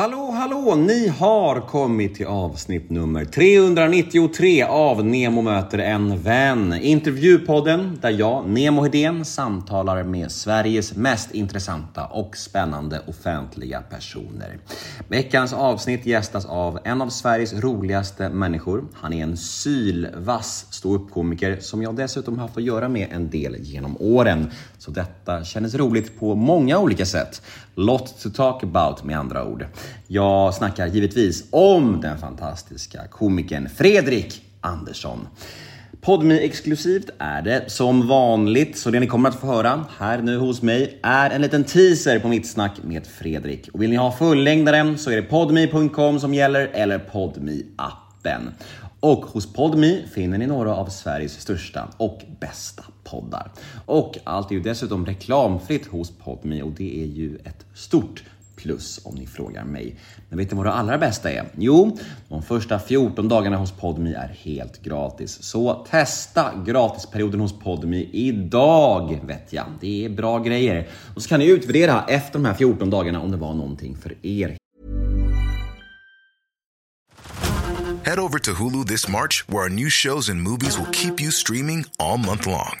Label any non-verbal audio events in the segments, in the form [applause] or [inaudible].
Hallå, hallå! Ni har kommit till avsnitt nummer 393 av Nemo möter en vän. Intervjupodden där jag, Nemo Hedén, samtalar med Sveriges mest intressanta och spännande offentliga personer. Veckans avsnitt gästas av en av Sveriges roligaste människor. Han är en sylvass ståuppkomiker som jag dessutom haft att göra med en del genom åren. Så detta kändes roligt på många olika sätt. Lot to talk about med andra ord. Jag snackar givetvis om den fantastiska komikern Fredrik Andersson. Podmi exklusivt är det som vanligt, så det ni kommer att få höra här nu hos mig är en liten teaser på mitt snack med Fredrik. Och vill ni ha fullängdaren så är det podmi.com som gäller eller podmi appen och hos Podmi finner ni några av Sveriges största och bästa poddar. Och allt är ju dessutom reklamfritt hos Podmi och det är ju ett stort plus om ni frågar mig. Men vet ni vad det allra bästa är? Jo, de första 14 dagarna hos Podmi är helt gratis. Så testa gratisperioden hos Podmi idag vet jag. Det är bra grejer. Och så kan ni utvärdera efter de här 14 dagarna om det var någonting för er Head over to Hulu this March, where our new shows and movies will keep you streaming all month long.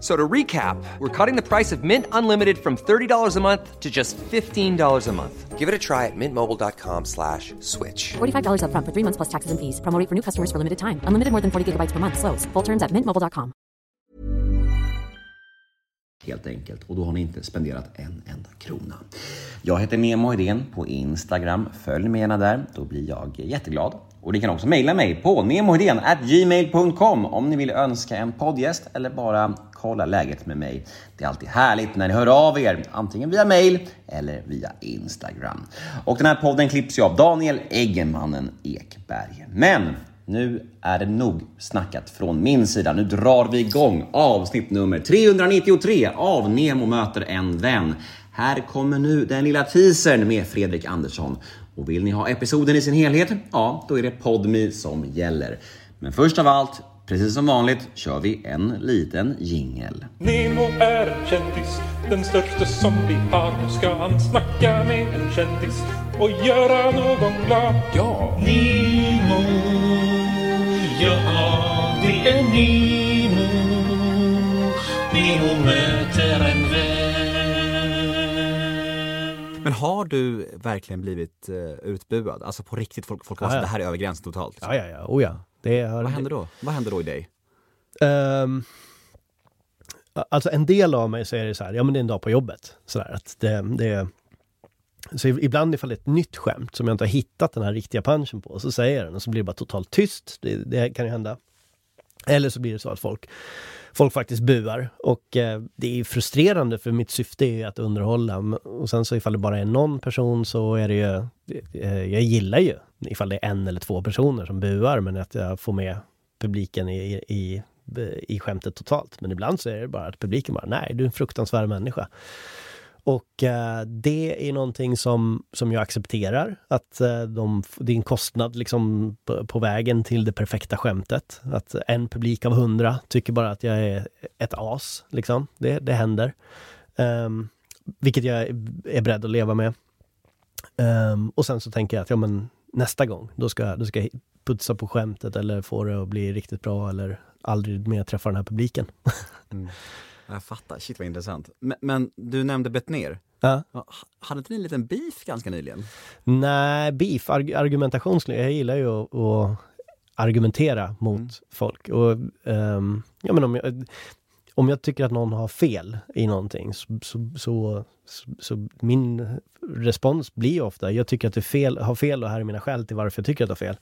So to recap, we're cutting the price of Mint Unlimited from $30 a month to just $15 a month. Give it a try at mintmobile.com slash switch. $45 upfront for three months plus taxes and fees. Promo for new customers for limited time. Unlimited more than 40 gigabytes per month. Slows. Full terms at mintmobile.com. Helt enkelt. Och då har ni inte spenderat en enda krona. Jag heter Nemo Idén på Instagram. Följ mig gärna där. Då blir jag jätteglad. Och ni kan också mejla mig på gmail.com om ni vill önska en poddgäst eller bara kolla läget med mig. Det är alltid härligt när ni hör av er, antingen via mail eller via Instagram. Och den här podden klipps ju av Daniel Eggenmannen Ekberg. Men nu är det nog snackat från min sida. Nu drar vi igång avsnitt nummer 393 av Nemo möter en vän. Här kommer nu den lilla teasern med Fredrik Andersson. Och vill ni ha episoden i sin helhet? Ja, då är det Podmi som gäller. Men först av allt, precis som vanligt, kör vi en liten jingel. Nemo är en kändis, den största som vi har. Nu ska han snacka med en kändis och göra någon glad. Ja! Nemo, ja det är Nemo. Nemo med har du verkligen blivit uh, utbuad? Alltså på riktigt, folk, folk har sagt Ja, ja. det här är över gränsen totalt. Ja, ja, ja. Oh, ja. Det har... Vad händer då? Vad händer då i dig? Ehm, alltså en del av mig är det så här, ja men det är en dag på jobbet. Så där, att det, det, så ibland ifall det är ett nytt skämt som jag inte har hittat den här riktiga punchen på, så säger jag den och så blir det bara totalt tyst. Det, det kan ju hända. Eller så blir det så att folk, folk faktiskt buar. Och eh, det är frustrerande för mitt syfte är ju att underhålla. Och sen så ifall det bara är någon person så är det ju, eh, jag gillar ju ifall det är en eller två personer som buar, men att jag får med publiken i, i, i skämtet totalt. Men ibland så är det bara att publiken bara, nej, du är en fruktansvärd människa. Och eh, det är någonting som, som jag accepterar, att eh, de, det är en kostnad liksom på, på vägen till det perfekta skämtet. Att en publik av hundra tycker bara att jag är ett as, liksom. Det, det händer. Um, vilket jag är beredd att leva med. Um, och sen så tänker jag att ja, men nästa gång, då ska, då ska jag putsa på skämtet eller få det att bli riktigt bra eller aldrig mer träffa den här publiken. [laughs] Jag fattar, shit vad intressant. Men, men du nämnde Betnér. Ja. Hade inte ni en liten beef ganska nyligen? Nej, beef, arg argumentation, skulle- jag gillar ju att, att argumentera mot Mm. folk. Och, ehm, ja, men om, jag, om jag tycker att någon har fel i någonting så, så, så, så, min respons blir ofta, jag tycker att är fel, har fel och här är mina skäl till varför jag tycker att jag har fel.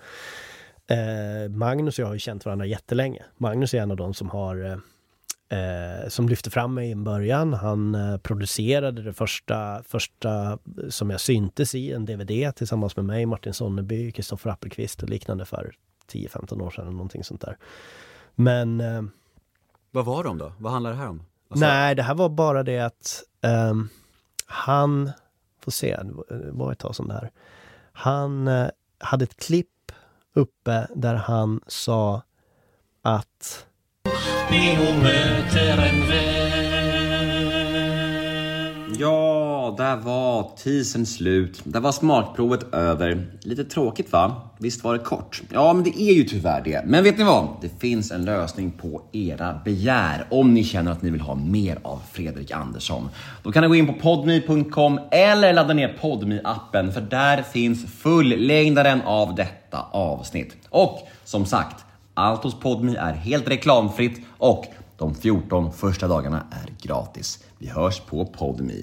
eh, Magnus och jag har ju känt varandra jättelänge. Magnus är en av de som har eh, eh, som lyfte fram mig i början. Han eh, producerade det första, första som jag syntes i, en DVD tillsammans med mig, Martin Sonneby, Kristoffer Appelqvist och liknande för 10-15 år sedan, eller någonting sånt där. Men eh, Vad var de då? Vad handlar det här om? Alltså, nej, det här var bara det att ehm, han, får se, det var ett tag sedan det här. Han eh, hade ett klipp uppe där han sa att Neo möter en vän. Ja, där var teasern slut. Där var smakprovet över. Lite tråkigt va? Visst var det kort? Ja, men det är ju tyvärr det. Men vet ni vad? Det finns en lösning på era begär om ni känner att ni vill ha mer av Fredrik Andersson. Då kan ni gå in på podme.com eller ladda ner podme appen för där finns fullängdaren av detta avsnitt. Och som sagt, allt hos Podme är helt reklamfritt och de 14 första dagarna är gratis. Vi hörs på Podme.